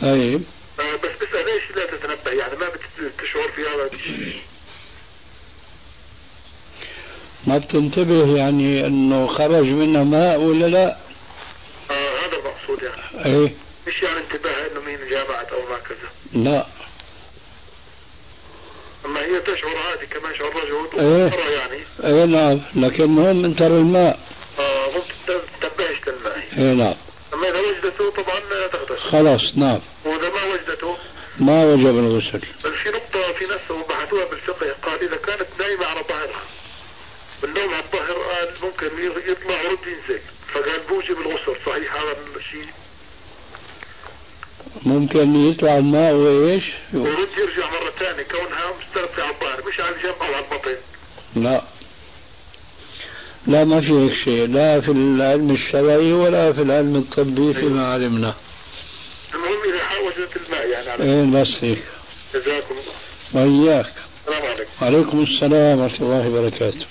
طيب.
آه، بس بسأل ليش لا تتنبه؟ يعني ما بت- بتشعر في هذا الشيء.
ما بتنتبه يعني إنه خرج منها ماء ولا لا؟
آه هذا المقصود يعني.
إيه.
مش يعني انتباه إنه مين جامعت أو ما كذا
لا.
أما هي تشعر عادي كما يشعر الرجل. ترى يعني.
إيه نعم. لكن مهم ان ترى الماء.
آه ممكن ت- تنتبهش للماء
إيه نعم.
أما إذا وجدته طبعا لا تغتسل.
خلاص نعم.
وإذا ما وجدته؟
ما وجب الغسل.
بل في نقطة في ناس بحثوها بالفقه قال إذا كانت نايمة على ظهرها والنوم على الظهر قال ممكن يطلع ورد ينزل. فقال بوجب الغسل صحيح هذا الشيء؟
ممكن يطلع الماء وإيش؟
ورد يرجع مرة ثانية كونها مستلقية على الظهر مش على الجنب أو على البطن.
لا. لا ما في هيك شيء لا في العلم الشرعي ولا في العلم الطبي فيما علمنا
المهم إذا حاولت الماء يعني على
إيه بس هيك.
جزاكم الله.
وإياك.
السلام عليكم.
وعليكم السلام ورحمة الله وبركاته.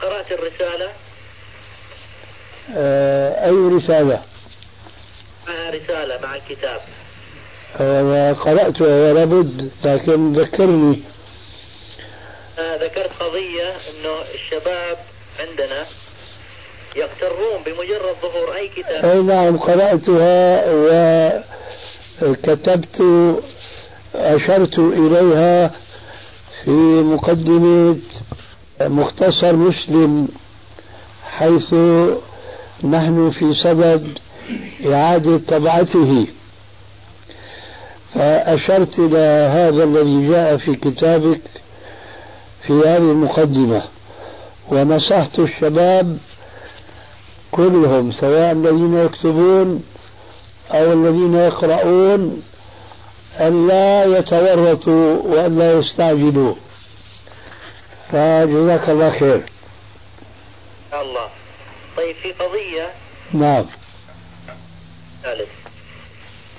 قرأت الرسالة؟
آه أي رسالة؟
معها رسالة مع الكتاب.
آه قرأتها لابد لكن ذكرني.
آه ذكرت قضية إنه الشباب عندنا يغترون بمجرد ظهور أي كتاب.
أي نعم قرأتها وكتبت أشرت إليها في مقدمة مختصر مسلم حيث نحن في صدد إعادة طبعته. فأشرت إلى هذا الذي جاء في كتابك في هذه المقدمة ونصحت الشباب كلهم سواء الذين يكتبون أو الذين يقرؤون ألا يتورطوا وألا يستعجلوا. فجزاك الله خير.
الله. طيب في قضية
نعم.
ثالث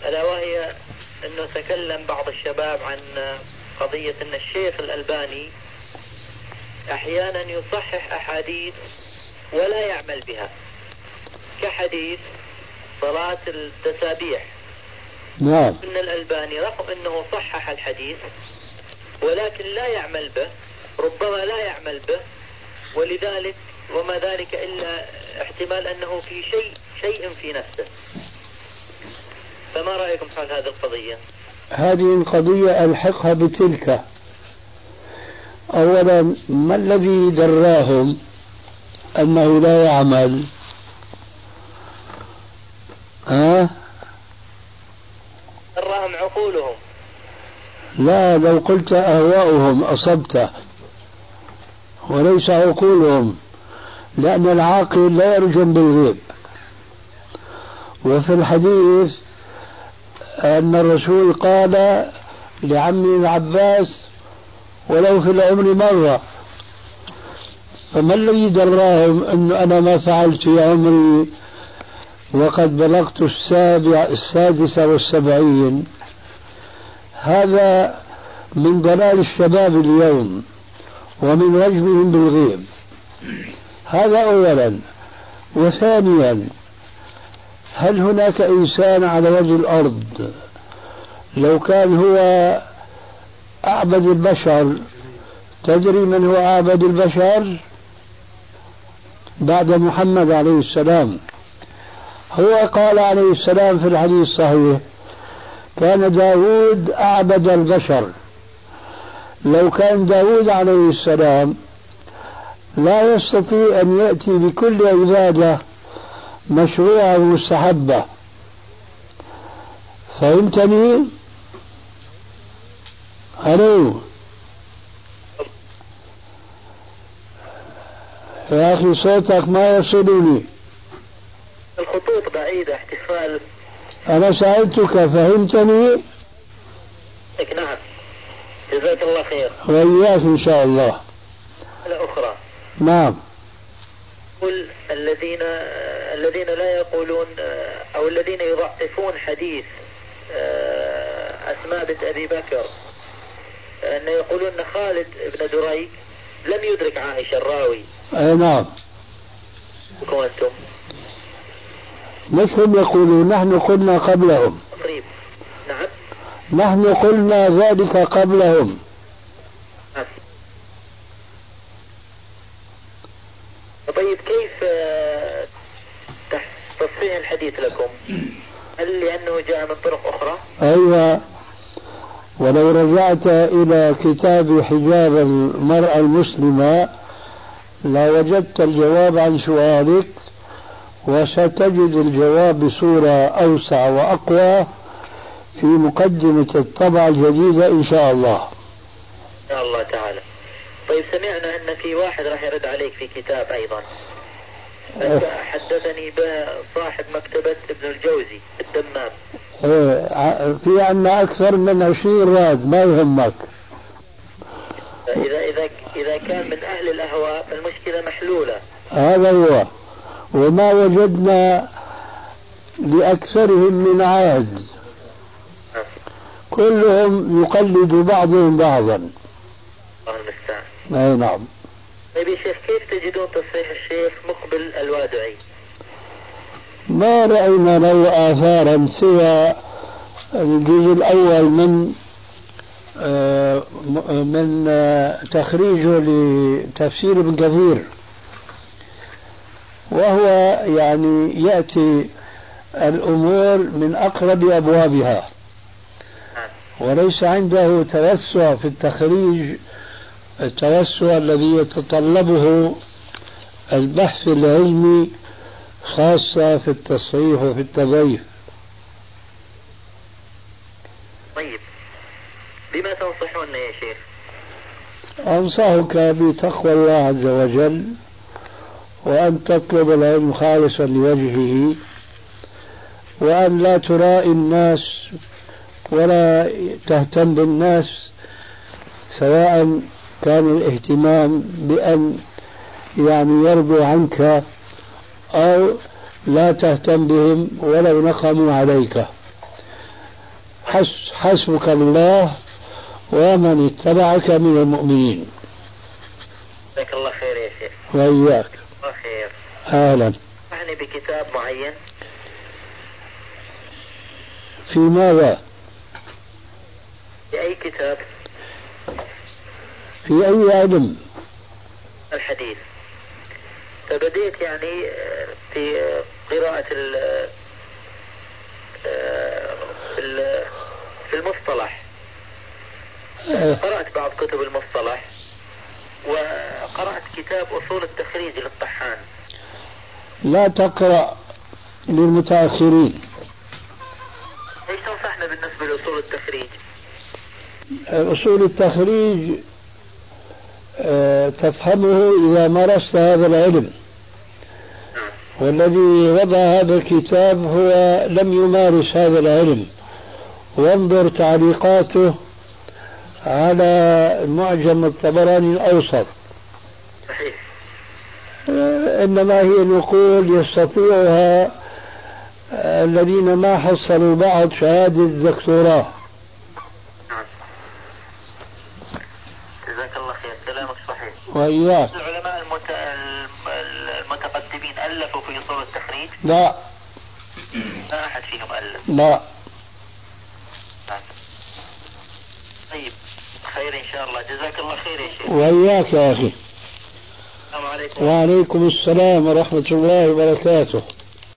ألا وهي أنه تكلم بعض الشباب عن قضية أن الشيخ الألباني أحيانا يصحح أحاديث ولا يعمل بها كحديث صلاة التسابيح.
نعم.
أن الألباني رغم أنه صحح الحديث ولكن لا يعمل به ربما لا يعمل به ولذلك وما ذلك إلا احتمال أنه في شيء شيء في نفسه. فما رأيكم حول هذه القضية؟
هذه القضية ألحقها بتلك. أولا ما الذي دراهم أنه لا يعمل؟ ها؟
دراهم عقولهم.
لا لو قلت أهواؤهم أصبت. وليس عقولهم لأن العاقل لا يرجم بالغيب. وفي الحديث أن الرسول قال لعمي العباس ولو في العمر مرة فما الذي دراهم أنه أنا ما فعلت في عمري؟ وقد بلغت السابع السادسة والسبعين. هذا من ضلال الشباب اليوم ومن رجمهم بالغيب. هذا أولا. وثانيا هل هناك إنسان على وجه الأرض لو كان هو أعبد البشر تدري من هو أعبد البشر؟ بعد محمد عليه السلام. هو قال عليه السلام في الحديث الصحيح كان داود أعبد البشر. لو كان داود عليه السلام لا يستطيع أن يأتي بكل عبادة مشروعة ومستحبة فهمتني؟ ألو. يا أخي صوتك ما يصلني.
الخطوط بعيدة احتفال.
أنا سألتك فهمتني؟
نعم. جزاك الله خير.
وإياك إن شاء الله.
الأخرى
نعم.
قل الذين الذين لا يقولون أو الذين يضعفون حديث آه، أسماء بنت أبي بكر أن يقولون أن خالد بن دريك لم يدرك عائشة الراوي.
أي نعم.
أنتم؟
مش هم يقولون نحن قلنا قبلهم.
طيب. نعم.
نحن قلنا ذلك قبلهم
نعم. طيب كيف آه، تصحيح الحديث لكم؟ هل لأنه جاء من طرق أخرى؟
أيوة ولو رجعت إلى كتاب حجاب المرأة المسلمة لوجدت الجواب عن سؤالك وستجد الجواب بصورة أوسع وأقوى في مقدمة الطبعة الجديدة إن شاء الله
إن شاء الله تعالى طيب سمعنا أن في واحد راح يرد عليك في كتاب أيضا. حدثني بصاحب مكتبة ابن الجوزي الدمام.
إيه في عندنا أكثر من عشرين راد ما يهمك.
إذا إذا إذا كان من أهل الأهواء فالمشكلة محلولة.
هذا هو. وما وجدنا لأكثرهم من عهد. كلهم يقلد بعضهم بعضا. أي نعم.
طيب يا شيخ كيف تجدون تصحيح الشيخ مقبل الوادعي؟
ما رأينا له آثارا سوى الجزء الأول من آه، من آه، تخريجه لتفسير ابن كثير. وهو يعني يأتي الأمور من أقرب أبوابها. وليس عنده توسع في التخريج التوسع الذي يتطلبه البحث العلمي خاصة في التصحيح وفي التضييف
طيب بما تنصحون يا شيخ؟
أنصحك بتقوى الله عز وجل وأن تطلب العلم خالصا لوجهه وأن لا ترائي الناس ولا تهتم بالناس سواء كان الاهتمام بأن يعني يرضوا عنك أو لا تهتم بهم ولو نقموا عليك. حسبك الله ومن اتبعك من المؤمنين.
جزاك الله خير يا شيخ.
وإياك.
الله خير.
أهلا.
أعني بكتاب معين؟
في ماذا؟
في أي كتاب؟
في أي علم؟
الحديث فبديت يعني في قراءة ال في المصطلح
آه.
قرأت بعض كتب المصطلح وقرأت كتاب أصول التخريج للطحان
لا تقرأ للمتأخرين
إيش تنصحنا بالنسبة لأصول التخريج؟
أصول التخريج تفهمه إذا مارست هذا العلم. والذي وضع هذا الكتاب هو لم يمارس هذا العلم. وانظر تعليقاته على معجم الطبراني الأوسط. إنما هي نقول يستطيعها الذين ما حصلوا بعد شهادة الدكتوراه. وإياك.
العلماء المت... المتقدمين ألفوا في أصول التخريج
لا.
ما أحد فيهم ألف.
لا.
طيب خير إن شاء الله. جزاك الله خير يا شيخ.
وإياك يا أخي.
السلام عليكم.
وعليكم السلام ورحمة الله وبركاته.